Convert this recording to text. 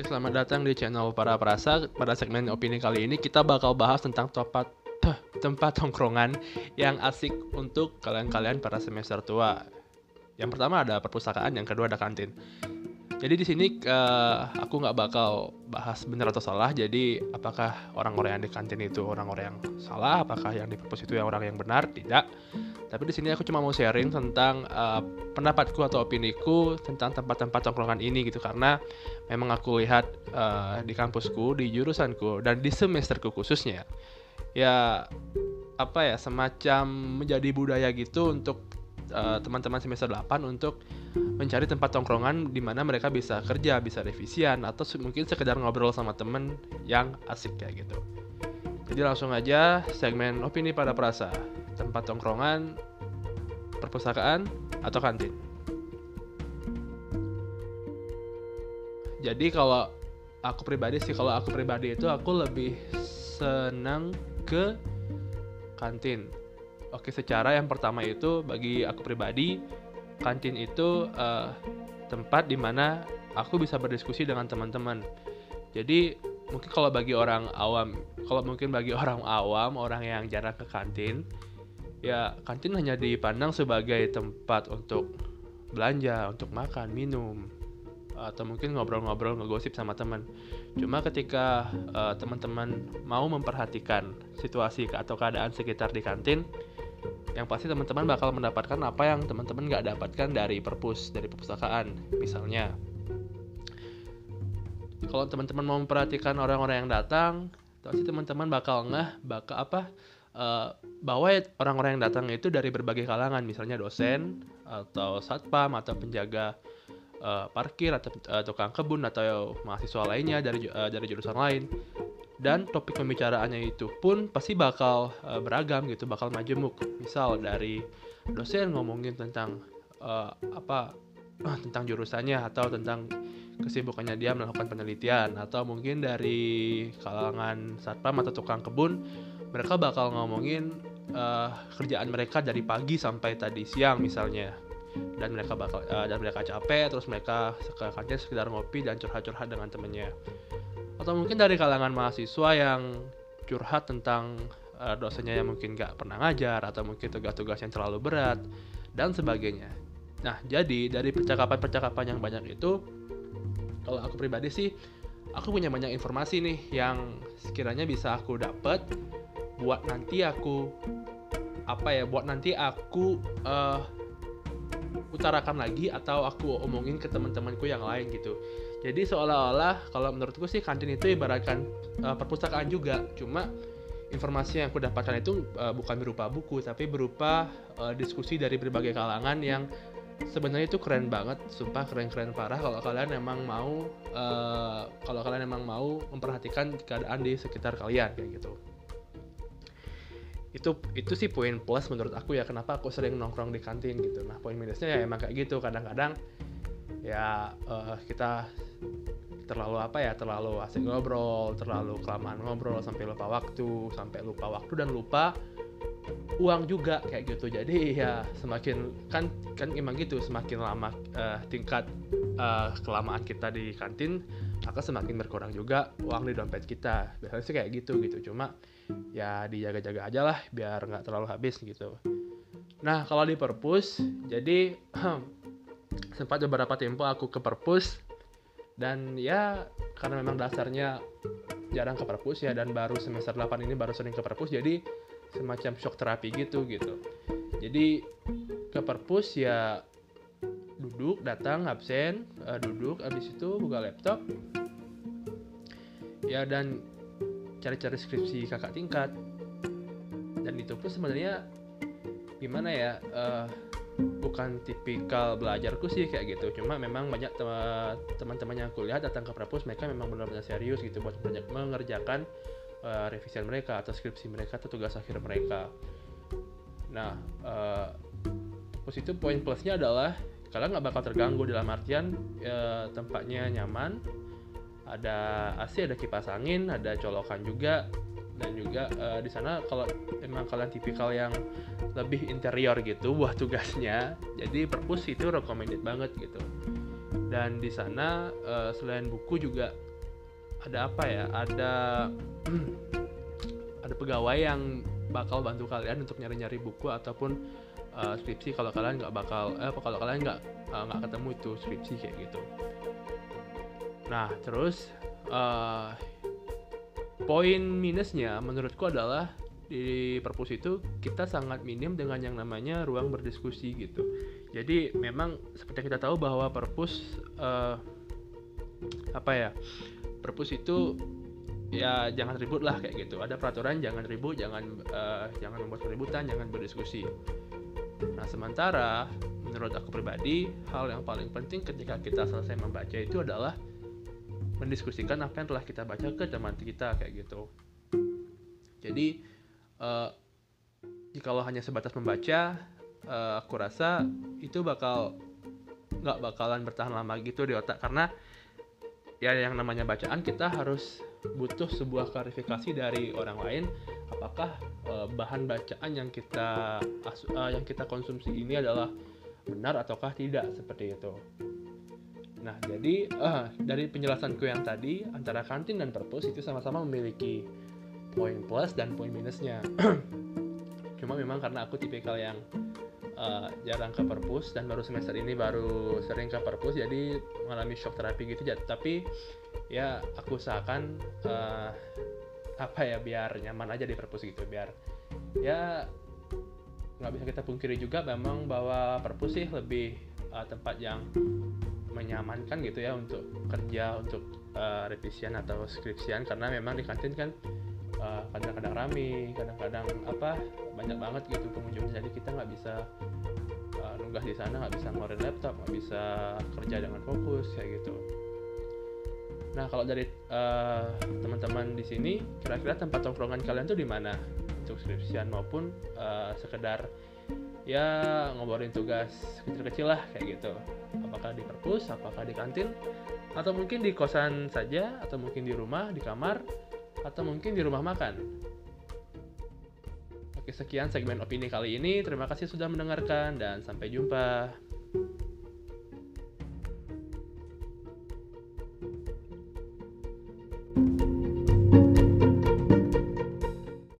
Oke, selamat datang di channel Para Perasa. Pada segmen opini kali ini kita bakal bahas tentang tempat tempat tongkrongan yang asik untuk kalian-kalian para semester tua. Yang pertama ada perpustakaan, yang kedua ada kantin. Jadi di sini uh, aku nggak bakal bahas benar atau salah. Jadi apakah orang-orang yang di kantin itu orang-orang yang salah? Apakah yang di perpus itu yang orang yang benar? Tidak. Tapi di sini aku cuma mau sharing tentang uh, pendapatku atau opiniku tentang tempat-tempat tongkrongan ini gitu karena memang aku lihat uh, di kampusku, di jurusanku dan di semesterku khususnya ya apa ya semacam menjadi budaya gitu untuk teman-teman uh, semester 8 untuk mencari tempat tongkrongan di mana mereka bisa kerja, bisa revisian, atau mungkin sekedar ngobrol sama temen yang asik kayak gitu. Jadi langsung aja segmen opini pada perasa, tempat tongkrongan, perpustakaan, atau kantin. Jadi kalau aku pribadi sih, kalau aku pribadi itu aku lebih senang ke kantin. Oke, secara yang pertama itu bagi aku pribadi kantin itu uh, tempat di mana aku bisa berdiskusi dengan teman-teman. Jadi mungkin kalau bagi orang awam, kalau mungkin bagi orang awam, orang yang jarang ke kantin, ya kantin hanya dipandang sebagai tempat untuk belanja, untuk makan, minum, atau mungkin ngobrol-ngobrol, ngegosip sama teman. Cuma ketika uh, teman-teman mau memperhatikan situasi atau keadaan sekitar di kantin, yang pasti teman-teman bakal mendapatkan apa yang teman-teman nggak dapatkan dari perpus dari perpustakaan misalnya kalau teman-teman mau memperhatikan orang-orang yang datang pasti teman-teman bakal ngeh bakal apa uh, bahwa orang-orang yang datang itu dari berbagai kalangan misalnya dosen atau satpam atau penjaga uh, parkir atau uh, tukang kebun atau mahasiswa lainnya dari uh, dari jurusan lain. Dan topik pembicaraannya itu pun pasti bakal uh, beragam gitu bakal majemuk. Misal dari dosen ngomongin tentang uh, apa uh, tentang jurusannya atau tentang kesibukannya dia melakukan penelitian. Atau mungkin dari kalangan satpam atau tukang kebun mereka bakal ngomongin uh, kerjaan mereka dari pagi sampai tadi siang misalnya dan mereka bakal uh, dan mereka capek terus mereka sekalian sekedar ngopi dan curhat-curhat dengan temennya atau mungkin dari kalangan mahasiswa yang curhat tentang uh, dosennya yang mungkin gak pernah ngajar atau mungkin tugas-tugas yang terlalu berat dan sebagainya. Nah, jadi dari percakapan-percakapan yang banyak itu, kalau aku pribadi sih, aku punya banyak informasi nih yang sekiranya bisa aku dapat buat nanti aku apa ya, buat nanti aku uh, utarakan lagi atau aku omongin ke teman-temanku yang lain gitu. Jadi seolah-olah kalau menurutku sih kantin itu ibaratkan uh, perpustakaan juga, cuma informasi yang aku dapatkan itu uh, bukan berupa buku tapi berupa uh, diskusi dari berbagai kalangan yang sebenarnya itu keren banget, sumpah keren-keren parah kalau kalian emang mau uh, kalau kalian emang mau memperhatikan keadaan di sekitar kalian kayak gitu. Itu itu sih poin plus menurut aku ya kenapa aku sering nongkrong di kantin gitu. Nah, poin minusnya ya emang kayak gitu kadang-kadang ya uh, kita terlalu apa ya terlalu asik ngobrol terlalu kelamaan ngobrol sampai lupa waktu sampai lupa waktu dan lupa uang juga kayak gitu jadi ya semakin kan kan emang gitu semakin lama uh, tingkat uh, kelamaan kita di kantin maka semakin berkurang juga uang di dompet kita. Biasanya sih kayak gitu gitu cuma ya dijaga-jaga aja lah biar nggak terlalu habis gitu. Nah kalau di perpus jadi sempat beberapa tempo aku ke perpus dan ya karena memang dasarnya jarang ke perpus ya dan baru semester 8 ini baru sering ke perpus jadi semacam shock terapi gitu gitu. Jadi ke perpus ya duduk datang absen uh, duduk abis itu buka laptop. Ya dan cari-cari skripsi kakak tingkat. Dan itu pun sebenarnya gimana ya uh, bukan tipikal belajarku sih kayak gitu. Cuma memang banyak teman-teman yang aku lihat datang ke perpus mereka memang benar-benar serius gitu buat banyak mengerjakan uh, revisian mereka atau skripsi mereka atau tugas akhir mereka. Nah uh, itu poin plusnya adalah kalian nggak bakal terganggu dalam artian uh, tempatnya nyaman. Ada AC ada kipas angin ada colokan juga. Dan juga uh, di sana kalau emang kalian tipikal yang lebih interior gitu buat tugasnya jadi perpus itu recommended banget gitu. Dan di sana uh, selain buku juga ada apa ya? Ada ada pegawai yang bakal bantu kalian untuk nyari-nyari buku ataupun uh, skripsi kalau kalian nggak bakal eh kalau kalian nggak uh, nggak ketemu itu skripsi kayak gitu nah terus uh, poin minusnya menurutku adalah di perpus itu kita sangat minim dengan yang namanya ruang berdiskusi gitu. Jadi memang seperti kita tahu bahwa perpus uh, apa ya? Perpus itu ya jangan ribut lah kayak gitu. Ada peraturan jangan ribut, jangan uh, jangan membuat keributan, jangan berdiskusi. Nah, sementara menurut aku pribadi, hal yang paling penting ketika kita selesai membaca itu adalah mendiskusikan apa yang telah kita baca ke teman kita kayak gitu. Jadi uh, jikalau hanya sebatas membaca uh, aku rasa itu bakal nggak bakalan bertahan lama gitu di otak karena ya yang namanya bacaan kita harus butuh sebuah klarifikasi dari orang lain apakah uh, bahan bacaan yang kita uh, yang kita konsumsi ini adalah benar ataukah tidak? Seperti itu. Nah, jadi uh, dari penjelasanku yang tadi antara kantin dan perpus itu sama-sama memiliki poin plus dan poin minusnya. Cuma memang karena aku tipikal yang uh, jarang ke perpus dan baru semester ini baru sering ke perpus jadi mengalami shock terapi gitu. Tapi ya aku usahakan uh, apa ya biar nyaman aja di perpus gitu biar ya nggak bisa kita pungkiri juga memang bahwa perpus sih lebih uh, tempat yang menyamankan gitu ya untuk kerja untuk uh, revisian atau skripsian. Karena memang di kantin kan eh, kadang-kadang rame kadang-kadang apa banyak banget gitu pengunjung. Jadi kita nggak bisa uh, nunggah di sana nggak bisa ngeluarin laptop nggak bisa kerja dengan fokus kayak gitu nah kalau dari uh, teman-teman di sini kira-kira tempat tongkrongan kalian tuh di mana untuk skripsian maupun uh, sekedar ya ngobrolin tugas kecil-kecil lah kayak gitu apakah di perpus apakah di kantin atau mungkin di kosan saja atau mungkin di rumah di kamar atau mungkin di rumah makan. Oke, sekian segmen opini kali ini. Terima kasih sudah mendengarkan dan sampai jumpa.